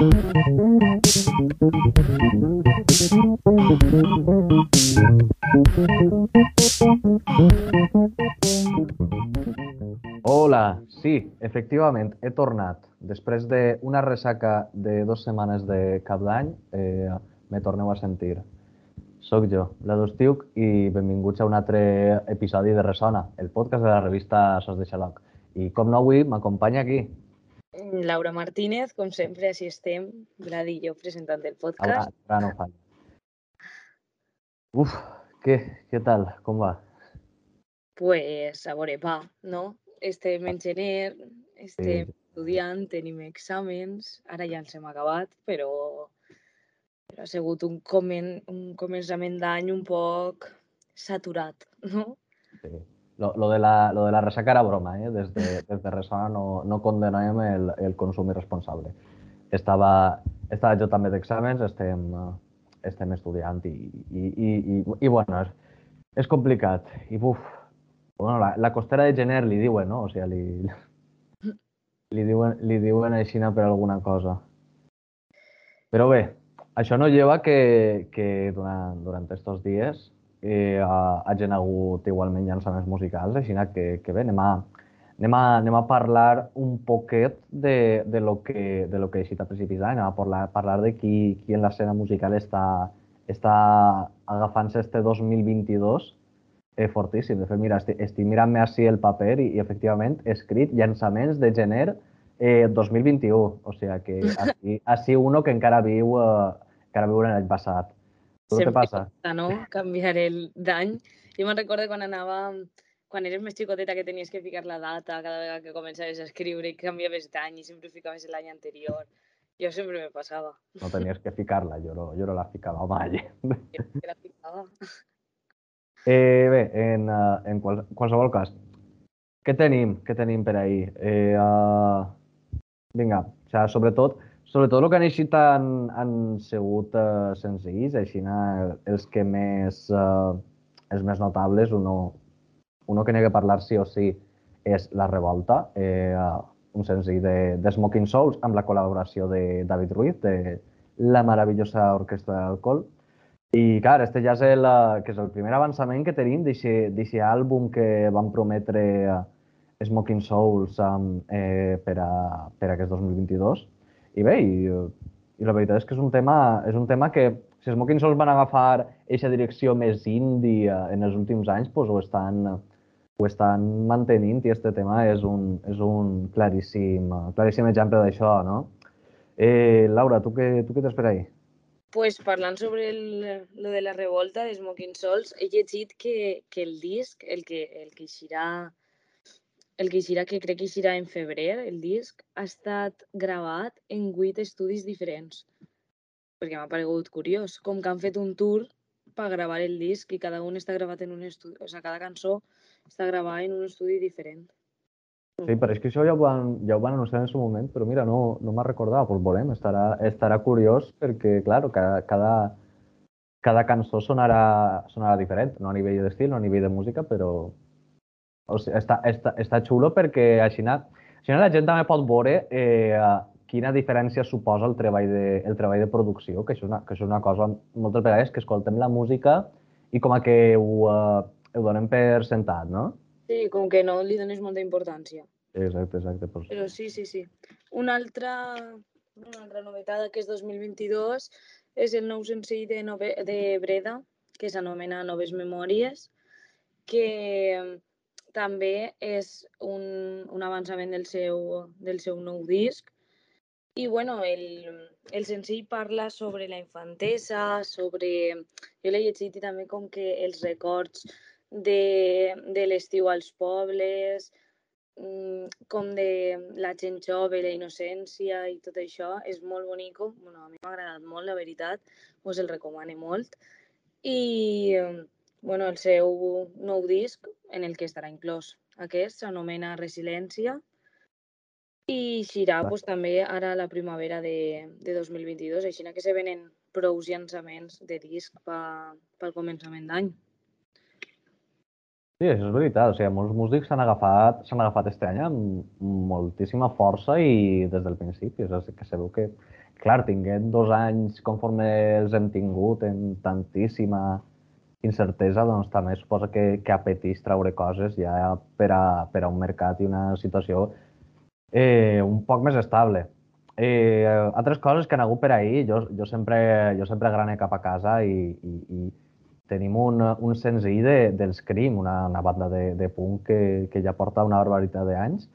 Hola, sí, efectivament, he tornat. Després d'una ressaca de dues setmanes de cap d'any, eh, me torneu a sentir. Soc jo, Estiuc, i benvinguts a un altre episodi de Ressona, el podcast de la revista Sos de Xaloc. I com no avui, m'acompanya aquí. Laura Martínez, com sempre, així estem, Vlad i jo presentant el podcast. ara no falla. Uf, què, què tal? Com va? Pues, a veure, va, no? Estem en gener, estem Sí. estudiant, tenim exàmens, ara ja ens hem acabat, però, però ha sigut un, comen, un començament d'any un poc saturat, no? Sí. Lo, lo, de la, lo de la resaca era broma, ¿eh? Desde, desde Resona no, no condenem el, el consum irresponsable. Estava, estava jo també d'exàmens, estem, estem estudiant i, i, i, i, i bueno, és, és complicat. I buf, bueno, la, la costera de gener li diuen, no? O sigui, li, li, diuen, li diuen així per alguna cosa. Però bé, això no lleva que, que durant, durant aquests dies eh, ha- hagin hagut igualment llançaments musicals, així que, que bé, anem a, anem a, anem a parlar un poquet de, de lo que, de lo que he dit a principis d'any, anem a parlar, parlar de qui, qui en l'escena musical està, està agafant-se este 2022 eh, fortíssim. De fet, mira, estic, estic mirant-me així el paper i, i efectivament he escrit llançaments de gener eh, 2021. O sigui que així, així uno que encara viu, eh, encara viu en l'any passat. Tu què Sempre passa? costa, no? Canviar el d'any. Jo me'n recordo quan anava, quan eres més xicoteta que tenies que ficar la data cada vegada que començaves a escriure i canviaves d'any i sempre ficaves l'any anterior. Jo sempre me passava. No tenies que ficar-la, jo no, jo no la ficava mai. Jo que la ficava. Eh, bé, en, eh, en qual, qualsevol cas, què tenim? Què tenim per ahir? Eh, uh, vinga, o sigui, sobretot, sobretot el que han eixit han, han sigut uh, senzills, així els que més, uh, els més notables, uno, uno que n'hi ha que parlar sí o sí és La Revolta, eh, uh, un senzill de, de Smoking Souls amb la col·laboració de David Ruiz, de la meravellosa Orquestra de l'Alcohol. I, clar, este ja és el, eh, que és el primer avançament que tenim d'aquest àlbum que van prometre eh, Smoking Souls um, eh, per, a, per a aquest 2022. I bé, i, i la veritat és que és un tema, és un tema que si Smoking Souls van agafar aquesta direcció més indie eh, en els últims anys, doncs ho estan, ho estan mantenint i este tema és un, és un claríssim, claríssim exemple d'això, no? Eh, Laura, tu què, tu què tens per ahí? pues parlant sobre el, lo de la revolta de Smoking Souls, he llegit que, que el disc, el que, el que eixirà, el que eixirà, que crec que eixirà en febrer, el disc, ha estat gravat en vuit estudis diferents. Perquè m'ha paregut curiós, com que han fet un tour per gravar el disc i cada un està gravat en un estudi, o sigui, cada cançó està gravada en un estudi diferent. Sí, però és que això ja ho van, ja ho van anunciar en el seu moment, però mira, no, no me'n recordava. Doncs volem, estarà, estarà curiós perquè, clar, cada, cada, cada cançó sonarà, sonarà diferent, no a nivell d'estil, no a nivell de música, però o sigui, està, està, està xulo perquè així, així la gent també pot veure eh, quina diferència suposa el treball de, el treball de producció, que això, és una, que això és una cosa moltes vegades que escoltem la música i com a que ho, eh, ho donem per sentat, no? Sí, com que no li dones molta importància. Exacte, exacte. Pues... Però sí, sí, sí. Una altra, una altra novetat d'aquest 2022 és el nou senzill de, nove, de Breda, que s'anomena Noves Memòries, que també és un, un avançament del seu, del seu nou disc. I bueno, el, el senzill parla sobre la infantesa, sobre... Jo l'he llegit i també com que els records de, de l'estiu als pobles, mm, com de la gent jove, la innocència i tot això, és molt bonico. Bueno, a mi m'ha agradat molt, la veritat, us el recomano molt. I bueno, el seu nou disc, en el que estarà inclòs aquest, s'anomena Resiliència, i eixirà pues, també ara a la primavera de, de 2022, així que se venen prous llançaments de disc pa, pel començament d'any. Sí, això és veritat. O sigui, molts músics s'han agafat, s'han agafat este any amb moltíssima força i des del principi. És que sabeu que, clar, tinguent dos anys conforme els hem tingut en tantíssima incertesa, doncs també suposa que, que apeteix treure coses ja per a, per a un mercat i una situació eh, un poc més estable. Eh, altres coses que han hagut per ahir, jo, jo, sempre, jo sempre grane cap a casa i, i, i tenim un, un senzill de, dels Crim, una, una banda de, de punk que, que ja porta una barbaritat d'anys.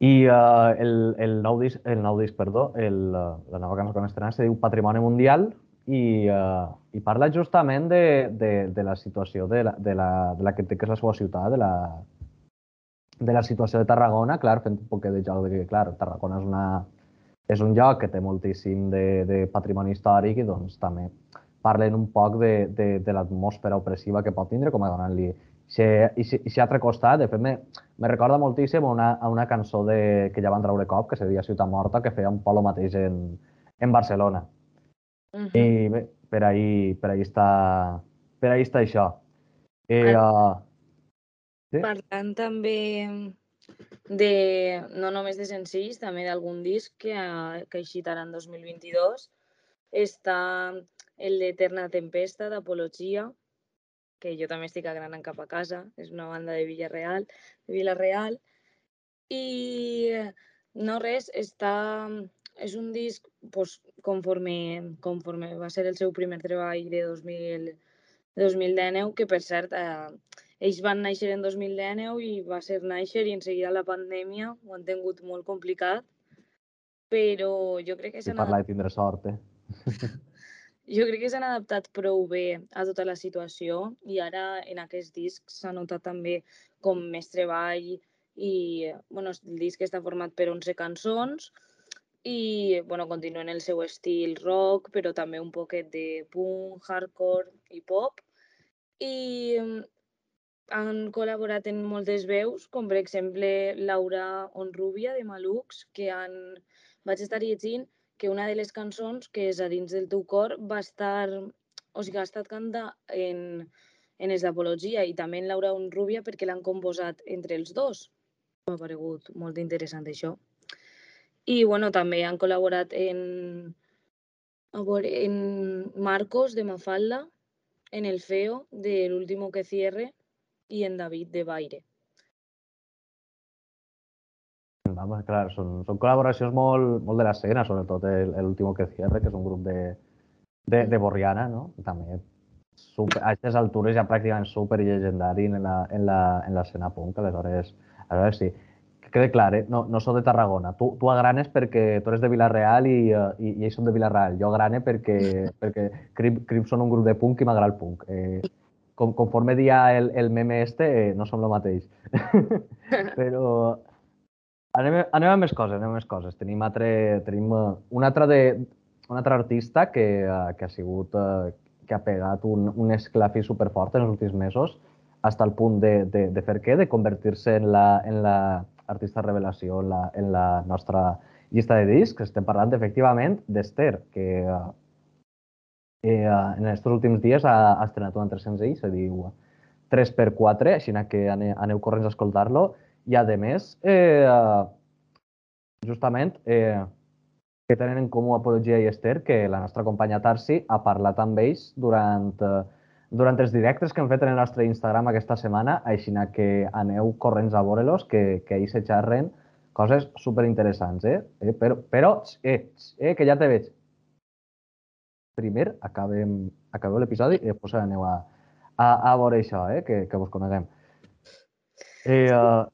I uh, el, el, nou disc, el nou disc, perdó, el, la nova cançó que han estrenat se diu Patrimoni Mundial i, uh, i parla justament de, de, de la situació de la, de, la, de la que té que és la seva ciutat, de la, de la situació de Tarragona, clar, fent un poc de joc de que, clar, Tarragona és, una, és un lloc que té moltíssim de, de patrimoni històric i doncs també parlen un poc de, de, de l'atmosfera opressiva que pot tindre, com a donant-li i si altre costat, de fet, me, me recorda moltíssim a una, a una cançó de, que ja van treure cop, que se deia Ciutat Morta, que feia un polo mateix en, en Barcelona. Uh -huh. I bé, per ahí, per ahí està, per ahí està això. Eh, uh, sí? Parlant també de, no només de senzills, també d'algun disc que, que ha eixit ara en 2022, està el d'Eterna Tempesta, d'Apologia, que jo també estic agranant cap a casa, és una banda de Villarreal, de Villarreal, i no res, està, és un disc pues, conforme, conforme va ser el seu primer treball de 2000, de 2019, que per cert, eh, ells van néixer en 2019 i va ser néixer i en seguida la pandèmia ho han tingut molt complicat, però jo crec que s'han... Parlar de tindre sort, eh? Jo crec que s'han adaptat prou bé a tota la situació i ara en aquest disc s'ha notat també com més treball i bueno, el disc està format per 11 cançons i bueno, continuen el seu estil rock, però també un poquet de punk, hardcore i pop. I mm, han col·laborat en moltes veus, com per exemple Laura Onrubia de Malux, que han... vaig estar llegint que una de les cançons, que és a dins del teu cor, va estar, o sigui, ha estat canta en, en els d'Apologia i també en Laura Rubia perquè l'han composat entre els dos. M'ha paregut molt interessant això. I bueno, també han col·laborat en, veure, en Marcos de Mafalda, en El Feo de L'último que cierre i en David de Baire. Vamos, clar, són, són col·laboracions molt, molt de l'escena, sobretot l'últim que cierre, que és un grup de, de, de Borriana, no? També super, a aquestes altures ja pràcticament super llegendari en la, en la, en l'escena punk, aleshores, aleshores sí. Que quede clar, eh? no, no sóc de Tarragona. Tu, tu agranes perquè tu eres de Vilareal i, i, i ells són de Vilareal. Jo agrane perquè, perquè Crip, Crip són un grup de punk i m'agrada el punk. Eh, com, conforme dia el, el meme este, eh, no som el mateix. Però Anem, anem a més coses, anem a més coses. Tenim, altre, tenim uh, un, altre de, un altre artista que, uh, que ha sigut, que ha pegat un, un esclafi superfort en els últims mesos, fins al punt de, de, de fer què? De convertir-se en la, en la artista revelació en la, en la nostra llista de discs. Estem parlant, efectivament, d'Ester, que uh, eh, en aquests últims dies ha, ha estrenat un altre senzill, se diu 3x4, així que aneu, aneu corrents a escoltar-lo, i, a més, eh, justament, eh, que tenen en comú Apologia i Esther, que la nostra companya Tarsi ha parlat amb ells durant, eh, durant els directes que hem fet en el nostre Instagram aquesta setmana, així que aneu corrents a veure-los, que, que ells se xerren coses superinteressants, eh? eh però, però eh, eh, que ja te veig. Primer acabem, acabeu l'episodi i després aneu a, a, a veure això, eh? que, que vos coneguem. Eh, uh,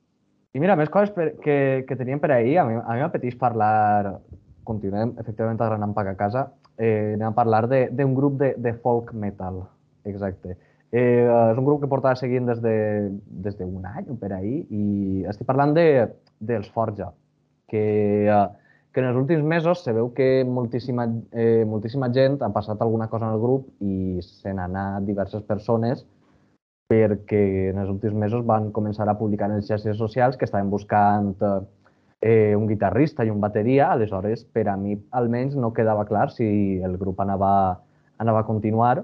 i mira, més coses per, que, que teníem per ahir, a mi, a mi m'apeteix parlar, continuem efectivament agranant per a casa, eh, anem a parlar d'un grup de, de folk metal, exacte. Eh, és un grup que portava seguint des de, des de un any o per ahir i estic parlant de, dels Forja, que, eh, que en els últims mesos se veu que moltíssima, eh, moltíssima gent ha passat alguna cosa en el grup i se n'han anat diverses persones perquè en els últims mesos van començar a publicar en les xarxes socials que estaven buscant eh, un guitarrista i un bateria, aleshores per a mi almenys no quedava clar si el grup anava, anava a continuar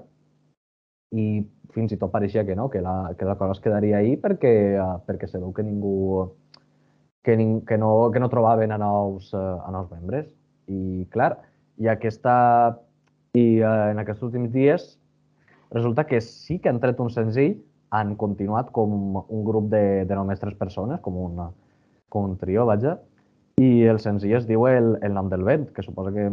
i fins i tot pareixia que no, que la, que la cosa es quedaria ahí perquè, uh, perquè se veu que ningú que, ning, que, no, que no trobaven a nous, uh, a nous membres. I clar, i aquesta i uh, en aquests últims dies resulta que sí que han tret un senzill, han continuat com un grup de, de només tres persones, com, una, com un trio, vaja, i el senzill es diu el, el nom del vent, que suposa que,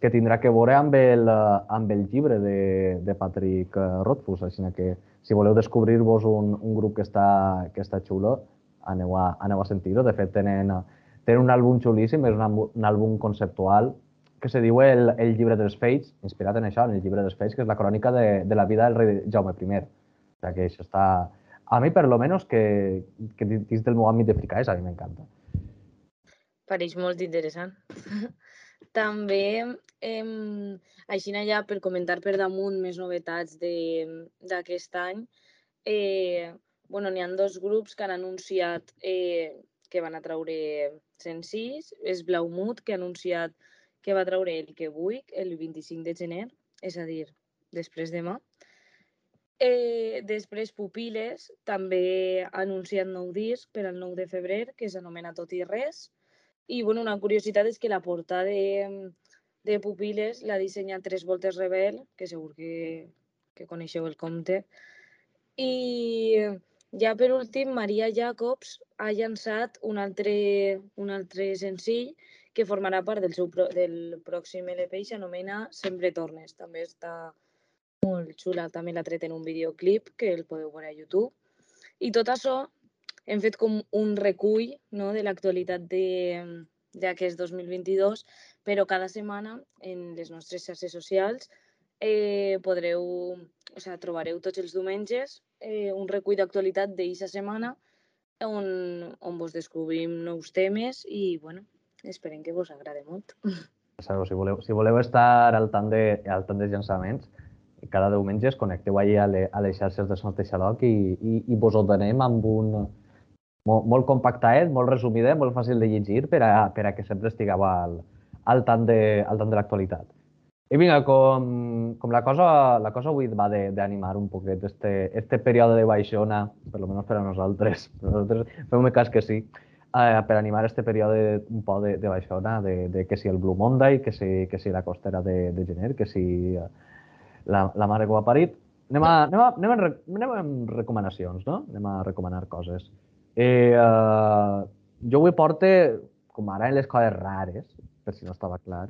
que tindrà que veure amb el, amb el llibre de, de Patrick Rothfuss, així que si voleu descobrir-vos un, un grup que està, que està xulo, aneu a, aneu a sentir-ho. De fet, tenen, tenen un àlbum xulíssim, és un, un àlbum conceptual que se diu el, el llibre dels Fates, inspirat en això, en el llibre dels Fates, que és la crònica de, de la vida del rei Jaume I. O sigui que això està... A mi, per lo menos, que, que dins del meu àmbit de fricaes, a mi m'encanta. Pareix molt interessant. També, eh, així ja per comentar per damunt més novetats d'aquest any, eh, bueno, n'hi ha dos grups que han anunciat eh, que van a treure senzills. És Blaumut, que ha anunciat que va treure el que vull el 25 de gener, és a dir, després demà. Eh, després Pupiles també ha anunciat nou disc per al 9 de febrer, que s'anomena Tot i res. I bueno, una curiositat és que la portada de, de Pupiles l'ha dissenyat Tres Voltes Rebel, que segur que, que coneixeu el compte. I ja per últim, Maria Jacobs ha llançat un altre, un altre senzill que formarà part del seu del pròxim LP i s'anomena Sempre tornes. També està molt xula, també l'ha tret en un videoclip que el podeu veure a YouTube. I tot això hem fet com un recull no, de l'actualitat d'aquest 2022, però cada setmana en les nostres xarxes socials eh, podreu, o sigui, trobareu tots els diumenges eh, un recull d'actualitat d'eixa setmana on, on vos descobrim nous temes i, bueno, Esperem que vos agrade molt. Si voleu, si voleu estar al tant, de, al tant dels llançaments, cada diumenge es connecteu ahir a, le, a les xarxes de Sons de Xaloc i, i, i vos ho donem amb un molt, molt compactat, molt resumidet, molt fàcil de llegir per a, per a que sempre estigueu al, al tant de, al tant de l'actualitat. I vinga, com, com la, cosa, la cosa avui va d'animar un poquet este, este període de baixona, per lo menos per a nosaltres, per a nosaltres fem cas que sí, eh, per animar este període un poc de, de baixona, de, de que si el Blue Monday, que si, que si la costera de, de gener, que si eh, la, la mare que ho ha parit. Anem, a, anem, a, anem, a, anem amb recomanacions, no? Anem a recomanar coses. Eh, eh, jo avui porte, com ara en les coses rares, per si no estava clar,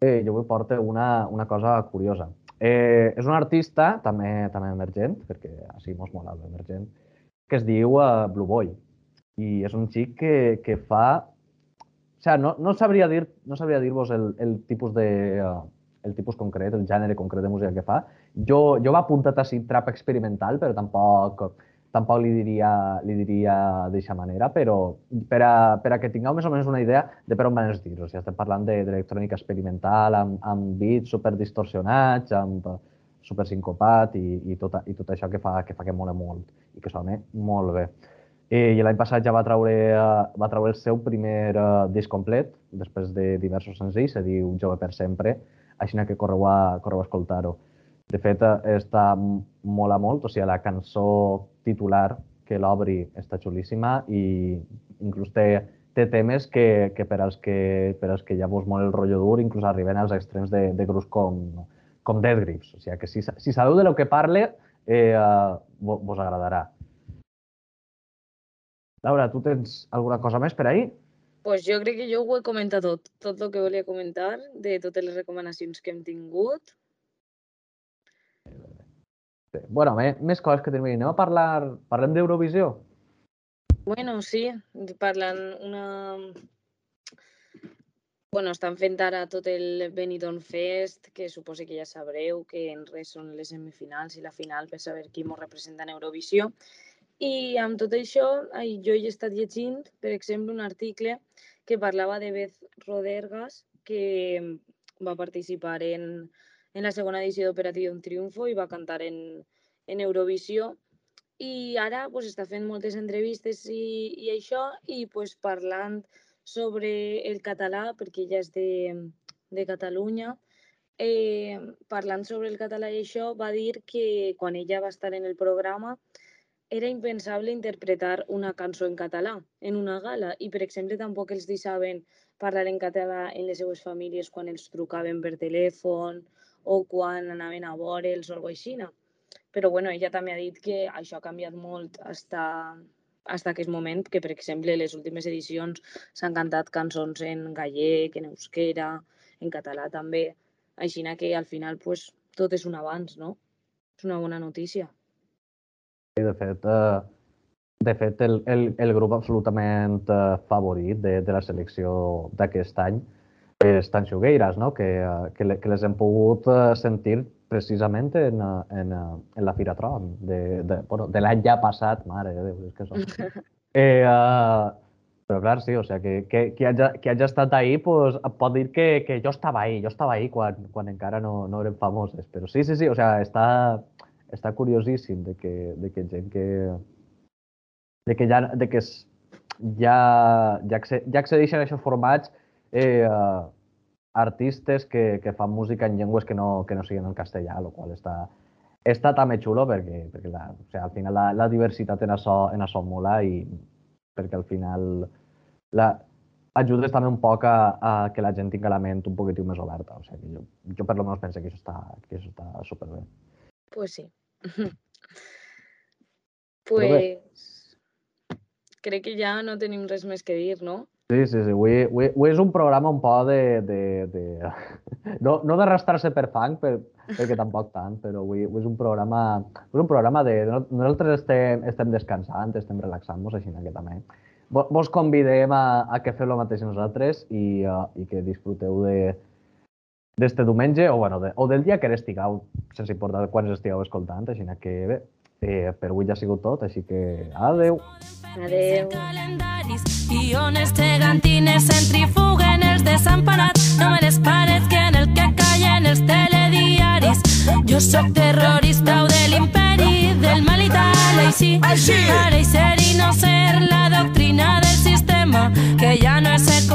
eh, jo avui porte una, una cosa curiosa. Eh, és un artista, també també emergent, perquè així mos mola l'emergent, que es diu uh, Blue Boy i és un xic que, que fa... O sigui, no, no sabria dir no sabria dir-vos el, el tipus de uh, el tipus concret, el gènere concret de música que fa. Jo, jo va apuntat així trap experimental, però tampoc, tampoc li diria, li diria d'aquesta manera, però per a, per a que tingueu més o menys una idea de per on van els tirs. O sigui, estem parlant d'electrònica de, experimental, amb, amb beats super distorsionats, amb super sincopat i, i, tot, i tot això que fa que, fa que mola molt i que sona molt bé. Eh, I l'any passat ja va treure, uh, va treure el seu primer uh, disc complet, després de diversos senzills, se diu Jove per sempre, així que correu a, correu a escoltar-ho. De fet, uh, està mola molt, o sigui, la cançó titular que l'obri està xulíssima i inclús té, té temes que, que, per als que per als que ja vos molt el rotllo dur, inclús arriben als extrems de, de grups com, com Death Grips. O sigui, que si, si sabeu de lo que parle, eh, uh, vos agradarà. Laura, tu tens alguna cosa més per ahir? pues jo crec que jo ho he comentat tot, tot el que volia comentar, de totes les recomanacions que hem tingut. Sí. Bueno, més coses que tenim. Anem a parlar... Parlem d'Eurovisió? Bueno, sí. Parlant una... Bueno, estan fent ara tot el Benidorm Fest, que suposo que ja sabreu que en res són les semifinals i la final per saber qui ens representa en Eurovisió. I amb tot això, jo he estat llegint, per exemple, un article que parlava de Beth Rodergas, que va participar en, en la segona edició d'Operatiu Triunfo i va cantar en, en Eurovisió. I ara pues, està fent moltes entrevistes i, i això, i pues, parlant sobre el català, perquè ella és de, de Catalunya, eh, parlant sobre el català i això, va dir que quan ella va estar en el programa era impensable interpretar una cançó en català en una gala i, per exemple, tampoc els deixaven parlar en català en les seues famílies quan els trucaven per telèfon o quan anaven a veure'ls o alguna així. Però bueno, ella també ha dit que això ha canviat molt hasta, hasta aquest moment, que per exemple les últimes edicions s'han cantat cançons en gallec, en euskera, en català també. Així que al final pues, tot és un avanç, no? És una bona notícia. Sí, de fet, eh, de fet el, el, el grup absolutament eh, favorit de, de la selecció d'aquest any és Tanxugueiras, no? que, eh, que, que les hem pogut eh, sentir precisament en, eh, en, en la Fira Tron, de, de, bueno, de l'any ja passat, mare de Déu, és que són. Eh, uh, però clar, sí, o sea, que, que, que, hagi, que hagi estat ahí pues, pot dir que, que jo estava ahí, jo estava ahí quan, quan encara no, no érem famoses. Però sí, sí, sí, o sea, està, està curiosíssim de que, de que gent que, de que, ja, de que ja, ja accedeixen a aquests formats eh, uh, artistes que, que fan música en llengües que no, que no siguin el castellà, el qual està, està també xulo perquè, perquè la, o sea, al final la, la diversitat en això, en això mola i perquè al final la, ajudes també un poc a, a que la gent tingui la ment un poquitiu més oberta. O sigui, jo, jo per lo menos penso que això està, que això està superbé. Pues sí. pues crec que ja no tenim res més que dir, no? Sí, sí, sí. Avui, avui, avui és un programa un poc de... de, de... No, no d'arrastrar-se per fang, per, perquè tampoc tant, però avui, avui és un programa, és un programa de... Nosaltres estem, estem descansant, estem relaxant-nos, així que també. Vos convidem a, a que feu el mateix nosaltres i, uh, i que disfruteu de d'este diumenge o, bueno, de, o del dia que estigueu, sense importar quan estigueu escoltant, així que bé, eh, per avui ja ha sigut tot, així que adeu. Adeu. Guiones gegantines centrifuguen els desemparats, no me les pares que en el que callen els telediaris. Jo sóc terrorista o de l'imperi, del mal i tal, així, així. pareixer i no ser la doctrina del sistema, que ja no és el